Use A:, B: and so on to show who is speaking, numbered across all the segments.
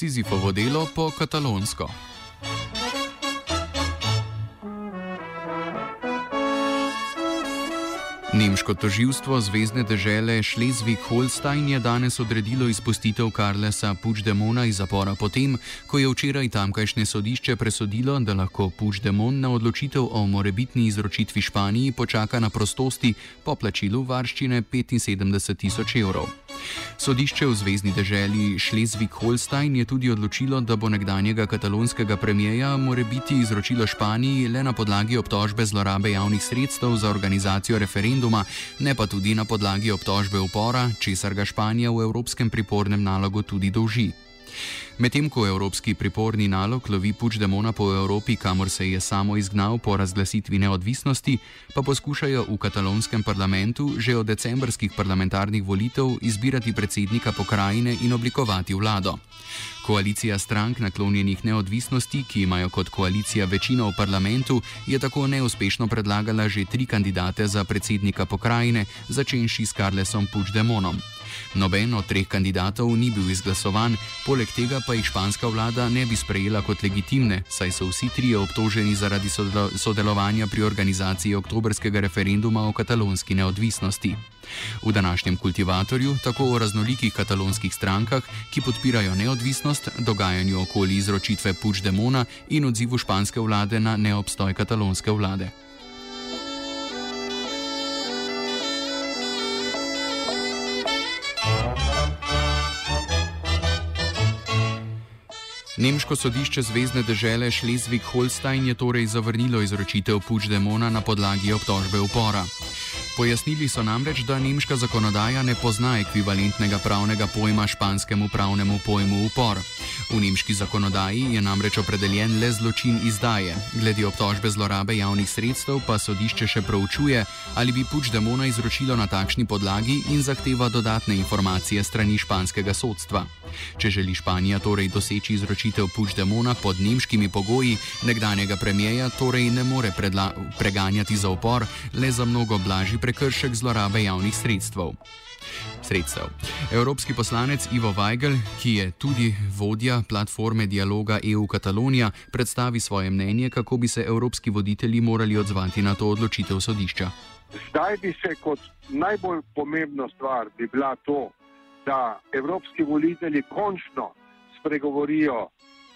A: Sizifovo delo po katalonsko. Nemško toživstvo Zvezdne države Schleswig-Holstein je danes odredilo izpustitev Karlesa Puigdemona iz zapora potem, ko je včeraj tamkajšnje sodišče presodilo, da lahko Puigdemon na odločitev o morebitni izročitvi Španiji počaka na prostosti po plačilu varščine 75 tisoč evrov. Sodišče v zvezdni deželi Schleswig-Holstein je tudi odločilo, da bo nekdanjega katalonskega premijeja more biti izročilo Španiji le na podlagi obtožbe zlorabe javnih sredstev za organizacijo referenduma, ne pa tudi na podlagi obtožbe upora, česar ga Španija v evropskem pripornem nalogu tudi dolži. Medtem ko evropski priporni nalog lovi Puigdemona po Evropi, kamor se je samo izgnal po razglasitvi neodvisnosti, pa poskušajo v katalonskem parlamentu že od decembrskih parlamentarnih volitev izbirati predsednika pokrajine in oblikovati vlado. Koalicija strank naklonjenih neodvisnosti, ki imajo kot koalicija večino v parlamentu, je tako neuspešno predlagala že tri kandidate za predsednika pokrajine, začenši s Karlesom Puigdemonom. Noben od treh kandidatov ni bil izglasovan, poleg tega pa jih španska vlada ne bi sprejela kot legitimne, saj so vsi trije obtoženi zaradi sodelovanja pri organizaciji oktobrskega referenduma o katalonski neodvisnosti. V današnjem kultivatorju, tako o raznolikih katalonskih strankah, ki podpirajo neodvisnost, dogajanju okoli izročitve Puigdemona in odzivu španske vlade na neobstoj katalonske vlade. Nemško sodišče Zvezdne države Schleswig-Holstein je torej zavrnilo izročitev Puigdemona na podlagi obtožbe upora. Pojasnili so namreč, da nemška zakonodaja ne pozna ekvivalentnega pravnega pojma španskemu pravnemu pojmu upor. V nemški zakonodaji je namreč opredeljen le zločin izdaje. Glede obtožbe zlorabe javnih sredstev pa sodišče še proučuje, ali bi Puigdemona izročilo na takšni podlagi in zahteva dodatne informacije strani španskega sodstva. Če želi Španija torej doseči izročitev Puigdemona pod nemškimi pogoji, nekdanjega premijeja torej ne more preganjati za upor, le za mnogo blažji prekršek zlorabe javnih sredstev. Sredstev. Evropski poslanec Ivo Weigel, ki je tudi vodja platforme dialoga EU Katalonija, predstavi svoje mnenje, kako bi se evropski voditelji morali odzvati na to odločitev sodišča.
B: Zdaj bi se kot najbolj pomembna stvar bi bila to, da evropski voditelji končno spregovorijo,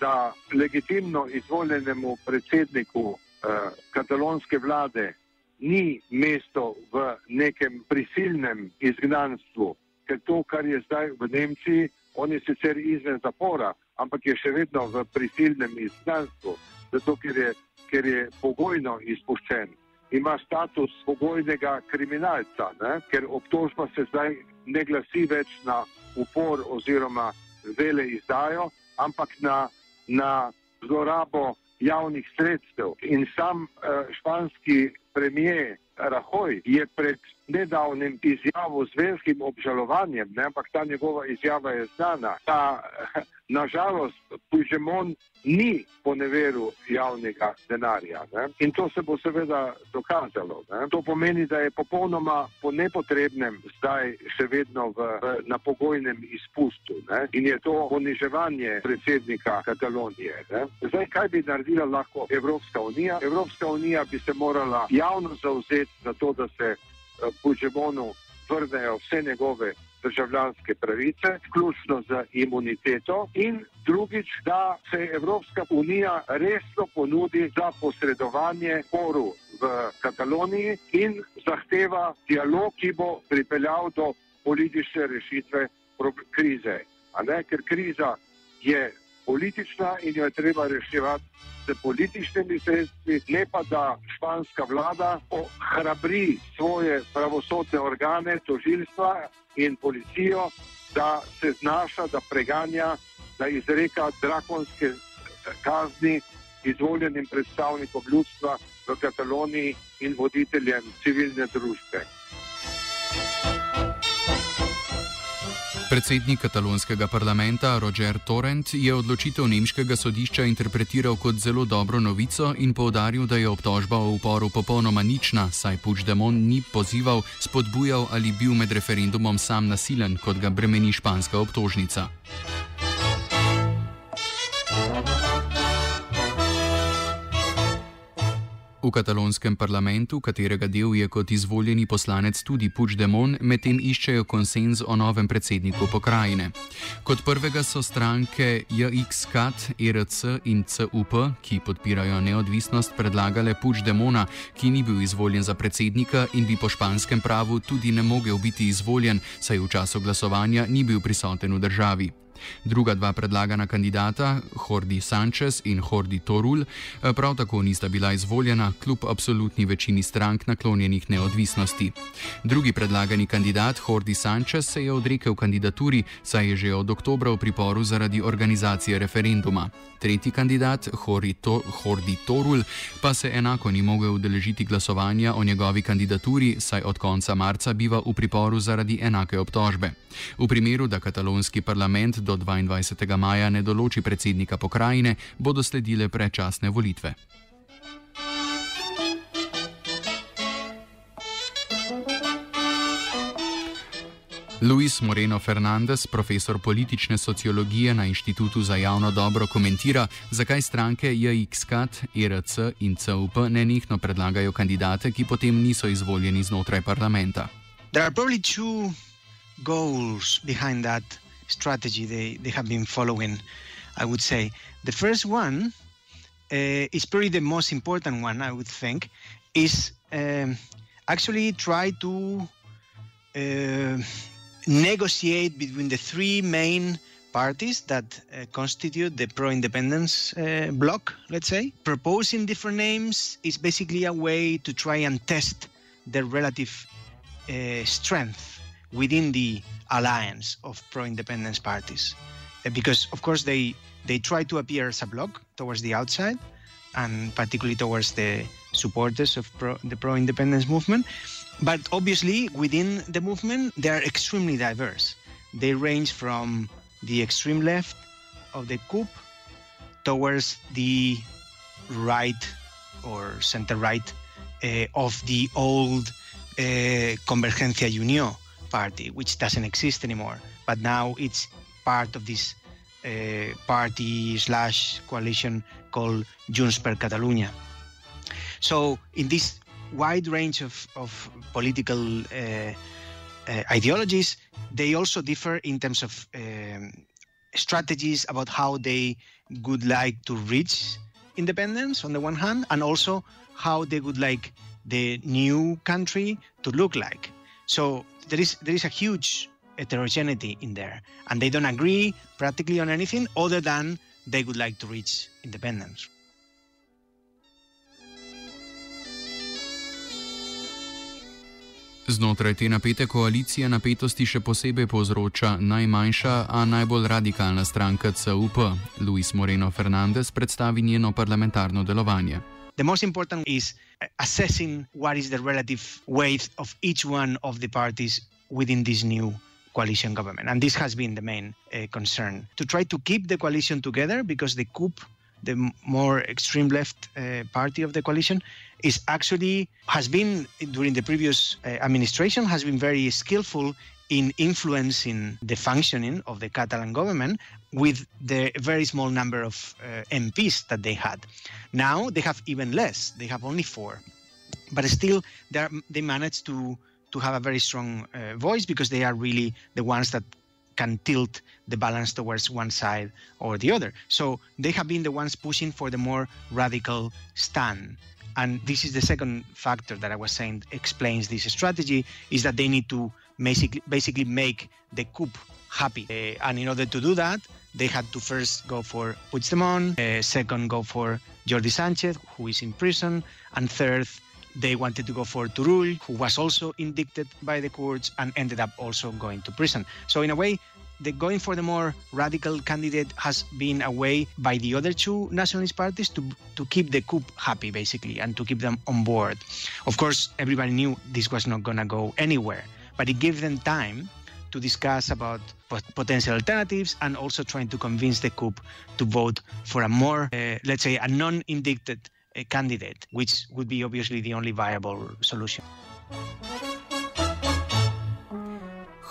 B: da legitimno izvoljenemu predsedniku eh, katalonske vlade ni mesto v nekem prisilnem izgnanstvu, ker to, kar je zdaj v Nemčiji, on je sicer izven zapora, ampak je še vedno v prisilnem izgnanstvu, zato ker je, ker je pogojno izpuščen. Ima status pogojnega kriminalca, ne? ker obtožba se zdaj ne glasi več na upor oziroma vele izdajo, ampak na, na zlorabo javnih sredstev. In sam uh, španski premijer Rahoj je pred nedavnim izjavo z velikim obžalovanjem, ne, ampak ta njegova izjava je znana, da nažalost Puigdemont ni poneveril javnega denarja. Ne. In to se bo seveda dokazalo. Ne. To pomeni, da je popolnoma po nepotrebnem zdaj še vedno v, v, na pogojnem izpustu. Ne. In je to poniževanje predsednika Katalonije. Ne. Zdaj, kaj bi naredila lahko Evropska unija? Evropska unija bi se morala javno zauzeti za to, da se Eh, Puigdemonu vrnejo vse njegove državljanske pravice, vključno z imuniteto in drugič, da se Evropska unija resno ponudi za posredovanje sporu v Kataloniji in zahteva dialog, ki bo pripeljal do politične rešitve krize. Ker kriza je politična in jo je treba reševati s političnimi sredstvi, ne pa da španska vlada ohrabri svoje pravosodne organe, tožilstva in policijo, da se znaša, da preganja, da izreka drakonske kazni izvoljenim predstavnikom ljudstva v Kataloniji in voditeljem civilne družbe.
A: Predsednik katalonskega parlamenta Roger Torrent je odločitev nemškega sodišča interpretiral kot zelo dobro novico in povdaril, da je obtožba o uporu popolnoma nična, saj Puigdemont ni pozival, spodbujal ali bil med referendumom sam nasilen, kot ga bremeni španska obtožnica. V katalonskem parlamentu, katerega del je kot izvoljeni poslanec tudi Puigdemont, medtem iščejo konsens o novem predsedniku pokrajine. Kot prvega so stranke JXKT, ERC in CUP, ki podpirajo neodvisnost, predlagale Puigdemona, ki ni bil izvoljen za predsednika in bi po španskem pravu tudi ne mogel biti izvoljen, saj v času glasovanja ni bil prisoten v državi. Druga dva predlagana kandidata, Hordi Sanchez in Hordi Torul, eh, prav tako nista bila izvoljena, kljub absolutni večini strank naklonjenih neodvisnosti. Drugi predlagani kandidat, Hordi Sanchez, se je odrekel kandidaturi, saj je že od oktobra v priporu zaradi organizacije referenduma. Tretji kandidat, Hordi Torul, pa se enako ni mogel udeležiti glasovanja o njegovi kandidaturi, saj od konca marca biva v priporu zaradi enake obtožbe. V primeru, da katalonski parlament do 22. maja ne določi predsednika pokrajine, bodo sledile predčasne volitve. Luis Moreno Fernandez, profesor politične sociologije na Inštitutu za javno dobro, komentira, zakaj stranke JXKT, ERC in CUP nenehno predlagajo kandidate, ki potem niso izvoljeni znotraj parlamenta.
C: goals behind that strategy they, they have been following, I would say. The first one uh, is probably the most important one, I would think, is um, actually try to uh, negotiate between the three main parties that uh, constitute the pro independence uh, bloc, let's say. Proposing different names is basically a way to try and test the relative uh, strength within the alliance of pro-independence parties, uh, because of course they they try to appear as a bloc towards the outside, and particularly towards the supporters of pro, the pro-independence movement. But obviously, within the movement, they are extremely diverse. They range from the extreme left of the coup towards the right or center right uh, of the old uh, Convergencia Union party, which doesn't exist anymore. But now it's part of this uh, party slash coalition called Junts per Catalunya. So in this wide range of, of political uh, uh, ideologies, they also differ in terms of um, strategies about how they would like to reach independence on the one hand, and also how they would like the new country to look like. So there is there is a huge heterogeneity in there, and they don't agree practically on anything other than they would like to reach independence.
A: Znotraj te napete koalicije napetosti še posebej povzroča najmanjša, a najbolj radikalna stranka CUP. Luis Moreno Fernandez predstavi njeno parlamentarno delovanje.
C: The most important is assessing what is the relative weight of each one of the parties within this new coalition government. And this has been the main uh, concern to try to keep the coalition together because the coup, the more extreme left uh, party of the coalition, is actually has been during the previous uh, administration has been very skillful in influencing the functioning of the Catalan government with the very small number of uh, MPs that they had. Now they have even less. They have only four, but still they manage to to have a very strong uh, voice because they are really the ones that can tilt the balance towards one side or the other. So they have been the ones pushing for the more radical stand. And this is the second factor that I was saying explains this strategy is that they need to basically basically make the coup happy. Uh, and in order to do that, they had to first go for Puigdemont, uh, second go for Jordi Sanchez, who is in prison, and third they wanted to go for Turull, who was also indicted by the courts and ended up also going to prison. So in a way, the going for the more radical candidate has been a way by the other two nationalist parties to to keep the coup happy basically and to keep them on board. Of course, everybody knew this was not going to go anywhere, but it gave them time to discuss about potential alternatives and also trying to convince the coup to vote for a more, uh, let's say, a non-indicted uh, candidate, which would be obviously the only viable solution.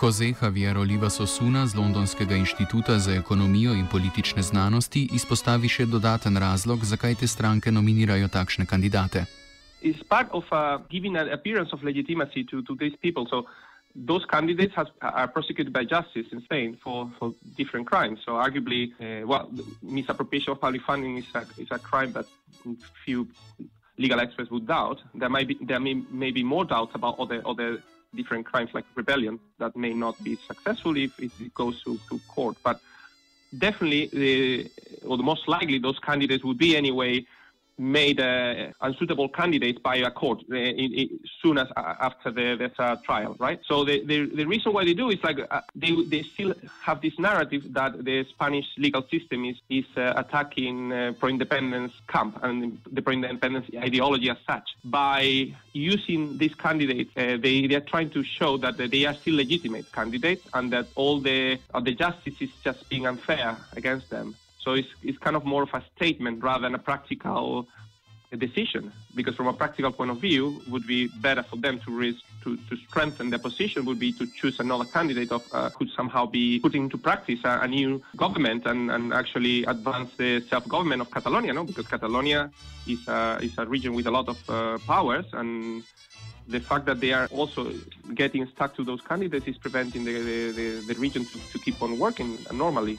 A: Jose Javier Olivas Osuna z Londonskega inštituta za ekonomijo in politične znanosti izpostavi še dodaten razlog, zakaj te stranke nominirajo takšne kandidate.
D: It's part of uh, giving an appearance of legitimacy to, to these people. So those candidates has, are prosecuted by justice in Spain for, for different crimes. So arguably, uh, well, misappropriation of public funding is a, is a crime that few legal experts would doubt. There might be there may, may be more doubts about other other different crimes like rebellion that may not be successful if, it goes to, to court. But definitely, the, or the most likely, those candidates would be anyway made uh, unsuitable candidates by a court uh, in, in, soon as uh, after the, trial, right? So the, the, the reason why they do is like uh, they, they still have this narrative that the Spanish legal system is is uh, attacking uh, pro-independence camp and the pro-independence ideology as such. By using these candidates, they they are trying to show that they are still legitimate candidates and that all the the justice is just being unfair against them. So it's, it's kind of more of a statement rather than a practical decision, because from a practical point of view, would be better for them to risk to, to strengthen their position would be to choose another candidate of uh, could somehow be putting into practice a, a new government and, and actually advance the self-government of Catalonia, no? Because Catalonia is a, is a region with a lot of uh, powers and the fact that they are also getting stuck to those candidates is preventing the, the, the, the region to, to keep on working normally.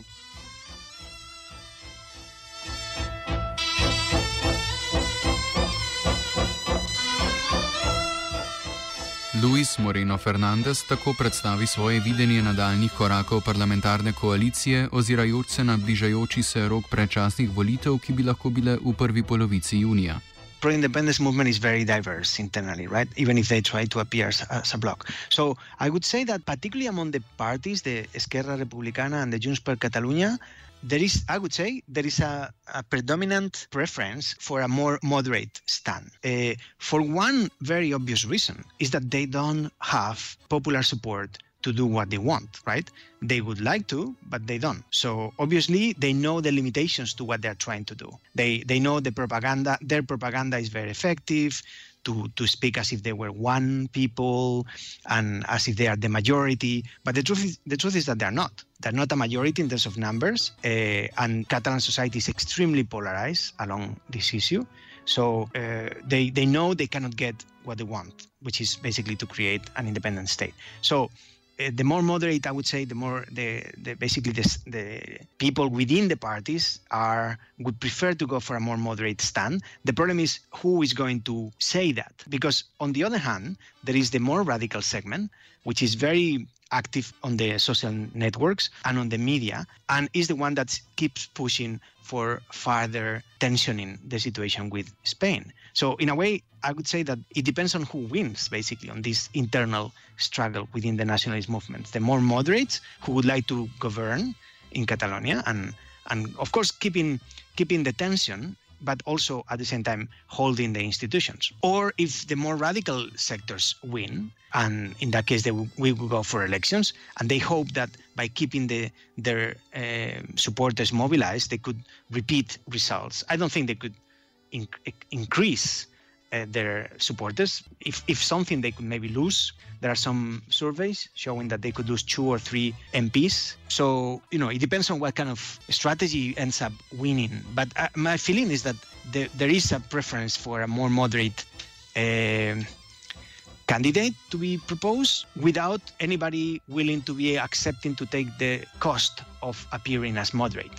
A: Luis Moreno Fernandez tako predstavi svoje videnje nadaljnih korakov parlamentarne koalicije, ozirajoč se na bližajoči se rok predčasnih volitev, ki bi lahko bile v prvi polovici junija.
C: pro-independence movement is very diverse internally, right? Even if they try to appear as, as, a bloc. So I would say that particularly among the parties, the Esquerra Republicana and the Junts per Catalunya, there is, I would say, there is a, a predominant preference for a more moderate stand. Uh, for one very obvious reason is that they don't have popular support to do what they want, right? They would like to, but they don't. So obviously they know the limitations to what they're trying to do. They they know the propaganda, their propaganda is very effective to, to speak as if they were one people and as if they are the majority. But the truth is, the truth is that they're not. They're not a majority in terms of numbers, uh, and Catalan society is extremely polarized along this issue. So uh, they they know they cannot get what they want, which is basically to create an independent state. So uh, the more moderate, I would say, the more the, the basically the, the people within the parties are would prefer to go for a more moderate stand. The problem is who is going to say that, because on the other hand, there is the more radical segment, which is very active on the social networks and on the media, and is the one that keeps pushing for further tensioning the situation with Spain. So, in a way, I would say that it depends on who wins, basically, on this internal struggle within the nationalist movements. The more moderates who would like to govern in Catalonia and and of course keeping keeping the tension but also at the same time holding the institutions. Or if the more radical sectors win, and in that case they will, we will go for elections, and they hope that by keeping the, their uh, supporters mobilized, they could repeat results. I don't think they could in, increase uh, their supporters. If, if something they could maybe lose, there are some surveys showing that they could lose two or three MPs. So, you know, it depends on what kind of strategy ends up winning. But uh, my feeling is that there, there is a preference for a more moderate uh, candidate to be proposed without anybody willing to be accepting to take the cost of appearing as moderate.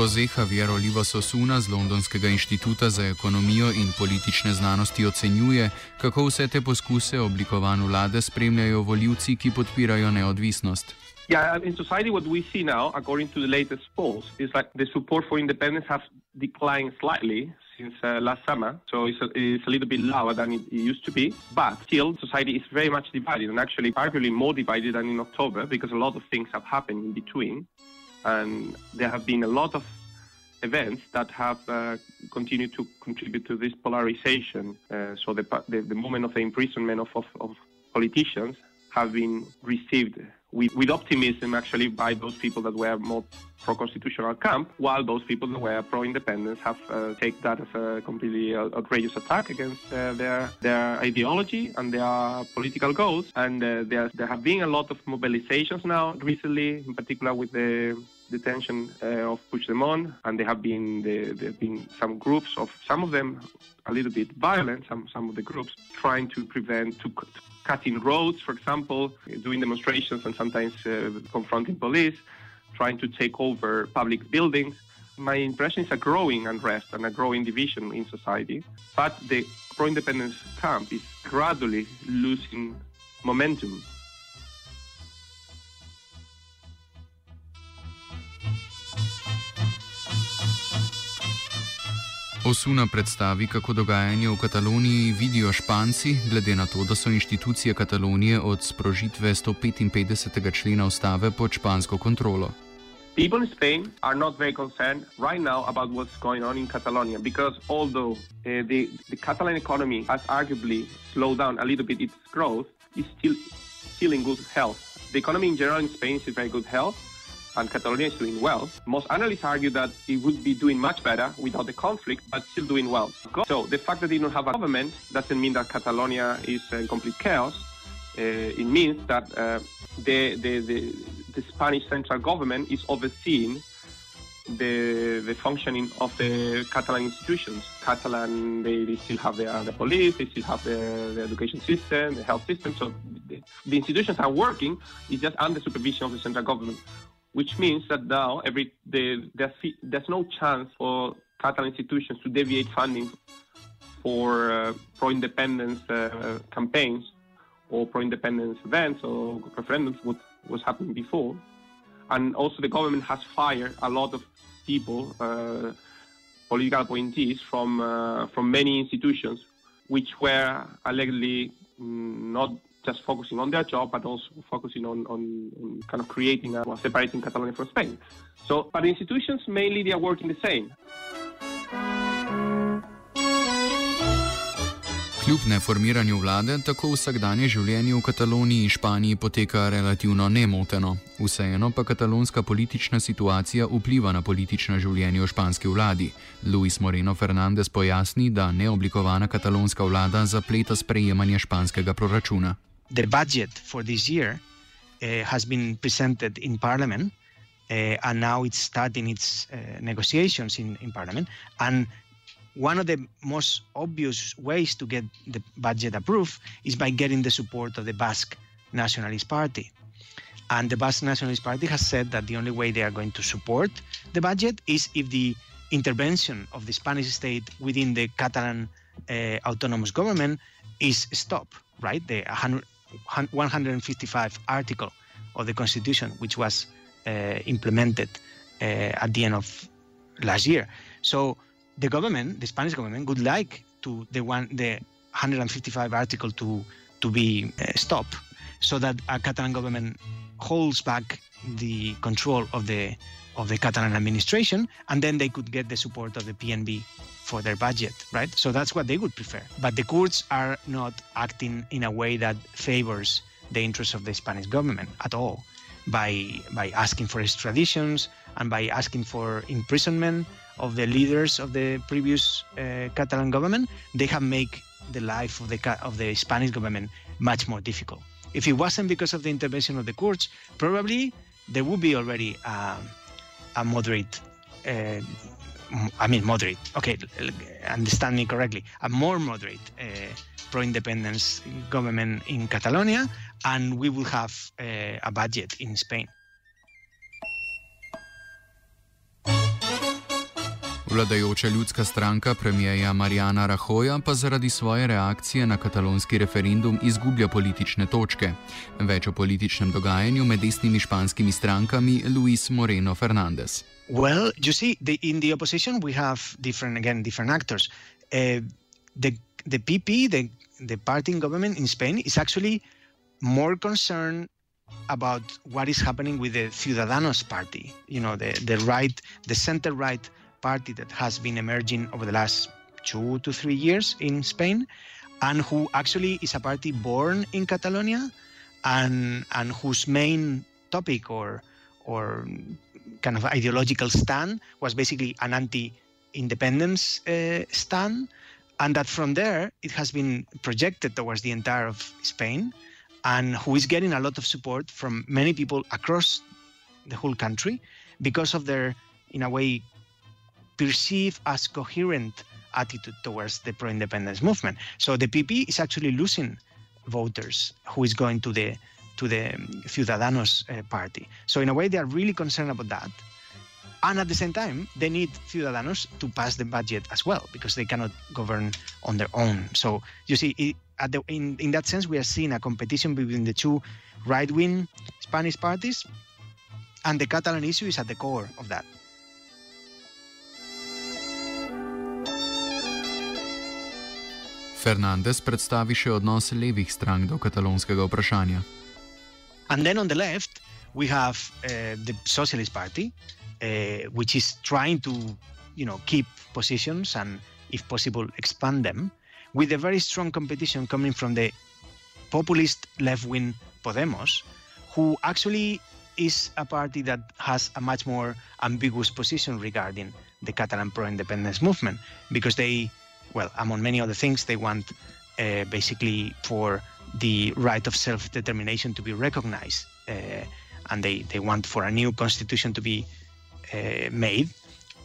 A: Jose Javier Olivas Osuna z Londonskega inštituta za ekonomijo in politične znanosti ocenjuje, kako vse te poskuse oblikovanju vlade spremljajo voljivci, ki podpirajo neodvisnost.
D: Yeah, in society, what we see now, according to the latest polls, is like the support for independence has declined slightly since uh, last summer. So it's a, it's a little bit lower than it, it used to be. But still, society is very much divided, and actually, arguably more divided than in October because a lot of things have happened in between. And there have been a lot of events that have uh, continued to contribute to this polarization. Uh, so the, the, the moment of the imprisonment of, of, of politicians have been received with, with optimism actually by those people that were more pro-constitutional camp, while those people that were pro-independence have uh, taken that as a completely outrageous attack against uh, their their ideology and their political goals. And uh, there there have been a lot of mobilizations now recently, in particular with the detention uh, of Puigdemont, and there have been there, there have been some groups of some of them a little bit violent, some some of the groups trying to prevent to, to cutting roads, for example, doing demonstrations and sometimes uh, confronting police, trying to take over public buildings. My impression is a growing unrest and a growing division in society, but the pro-independence camp is gradually losing momentum.
A: Osuna predstavi, kako dogajanje v Kataloniji vidijo Španci, glede na to, da so inštitucije Katalonije od sprožitve 155. člena ustave pod špansko kontrolo.
D: People in Spain are not very concerned right now about what's going on in Catalonia because although uh, the, the Catalan economy has arguably slowed down a little bit its growth, it's still, still in good health. The economy in general in Spain is in very good health. And Catalonia is doing well. Most analysts argue that it would be doing much better without the conflict, but still doing well. So the fact that they don't have a government doesn't mean that Catalonia is in complete chaos. Uh, it means that uh, the, the, the, the Spanish central government is overseeing the the functioning of the Catalan institutions. Catalan, they, they still have the, the police, they still have the, the education system, the health system. So the, the, institutions are working. It's just under supervision of the central government, which means that now every the, there's, there's no chance for Catalan institutions to deviate funding for uh, pro-independence uh, campaigns or pro-independence events or referendums, what was happening before. And also the government has fired a lot of people, uh, political appointees from uh, from many institutions, which were allegedly mm, not just focusing on their job, but also focusing on, on, on kind of creating a well, separating Catalonia from Spain. So, but institutions mainly they are working the same.
A: Kljub neformiranju vlade, tako vsakdanje življenje v Kataloniji in Španiji poteka relativno nemoteno. Vseeno pa katalonska politična situacija vpliva na politično življenje v španski vladi. Luis Moreno Fernandez pojasni, da neoblikovana katalonska vlada zapleta sprejemanje španskega proračuna.
C: The budget for this year uh, has been presented in parliament uh, and now it's starting its uh, negotiations in, in parliament and one of the most obvious ways to get the budget approved is by getting the support of the Basque Nationalist Party. And the Basque Nationalist Party has said that the only way they are going to support the budget is if the intervention of the Spanish state within the Catalan uh, autonomous government is stopped, right? The 100, 155 article of the constitution, which was uh, implemented uh, at the end of last year. So the government, the Spanish government, would like to the one the 155 article to to be uh, stopped, so that a Catalan government holds back the control of the of the Catalan administration, and then they could get the support of the PNB for their budget, right? So that's what they would prefer. But the Kurds are not acting in a way that favors the interests of the Spanish government at all by by asking for extraditions and by asking for imprisonment of the leaders of the previous uh, Catalan government, they have made the life of the of the Spanish government much more difficult. If it wasn't because of the intervention of the Kurds, probably there would be already uh, a moderate uh, I mean, moderate. Okay, understand me correctly. A more moderate uh, pro-independence government in Catalonia, and we will have uh, a budget in Spain.
A: Vladajoča ljudska stranka premijeja Marijana Rahoja pa zaradi svoje reakcije na katalonski referendum izgublja politične točke. Več o političnem dogajanju med desnimi španskimi strankami Luis Moreno Fernandez.
C: Well, you see, the, in the opposition we have different again different actors. Uh, the the PP, the the party in government in Spain, is actually more concerned about what is happening with the Ciudadanos party. You know, the the right, the center right party that has been emerging over the last two to three years in Spain, and who actually is a party born in Catalonia, and and whose main topic or or kind of ideological stand was basically an anti-independence uh, stand, and that from there it has been projected towards the entire of Spain, and who is getting a lot of support from many people across the whole country because of their, in a way, perceived as coherent attitude towards the pro-independence movement. So the PP is actually losing voters who is going to the to the Ciudadanos uh, party. So in a way, they are really concerned about that. And at the same time, they need Ciudadanos to pass the budget as well because they cannot govern on their own. So you see, it, the, in in that sense, we are seeing a competition between the two right-wing Spanish parties, and the Catalan issue is at the core of that.
A: Fernandez predstavi še odnos levih strank do katalonskega vprašanja.
C: And then on the left, we have uh, the Socialist Party, uh, which is trying to, you know, keep positions and, if possible, expand them, with a very strong competition coming from the populist left-wing Podemos, who actually is a party that has a much more ambiguous position regarding the Catalan pro-independence movement, because they, well, among many other things, they want uh, basically for the right of self-determination to be recognized, uh, and they, they want for a new constitution to be uh, made,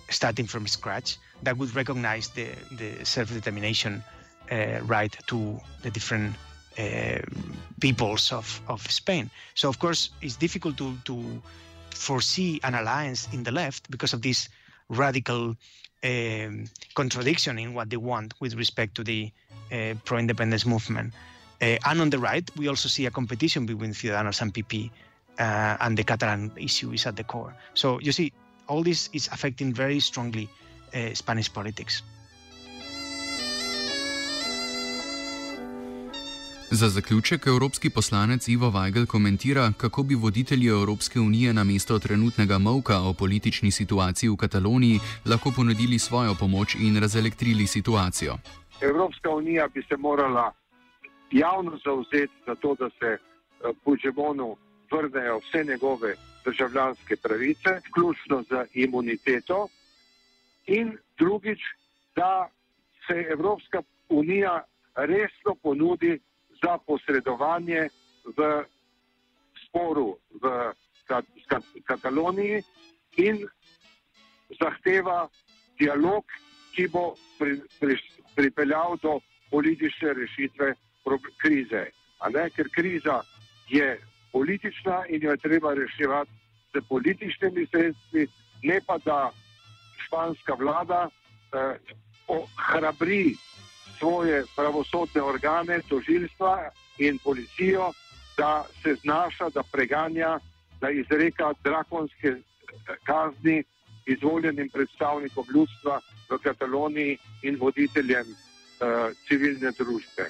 C: starting from scratch, that would recognize the, the self-determination uh, right to the different uh, peoples of, of Spain. So of course it's difficult to, to foresee an alliance in the left because of this radical um, contradiction in what they want with respect to the uh, pro-independence movement. Uh, and on the right, we also see a competition between Ciudadanos and PP, uh, and the Catalan issue is at the core. So you see, all this is affecting very strongly uh, Spanish politics.
A: Za zaključek evropski poslanec Ivo Weigel komentira, kako bi voditelji Evropske unije na mesto trenutnega mavka o politični situaciji v Kataloniji lahko ponudili svojo pomoč in razelektrili situacijo.
B: Evropska unija bi se morala javno zauzeti za to, da se Puigdemonu vrnejo vse njegove državljanske pravice, vključno z imuniteto, in drugič, da se Evropska unija resno ponudi za posredovanje v sporu v Kataloniji in zahteva dialog, ki bo pri, pri, pripeljal do politične rešitve krize. Ker kriza je politična in jo je treba reševati z političnimi sredstvi, ne pa da španska vlada eh, ohrabri svoje pravosodne organe, tožilstva in policijo, da se znaša, da preganja, da izreka drakonske kazni izvoljenim predstavnikom ljudstva v Kataloniji in voditeljem uh, civilne družbe.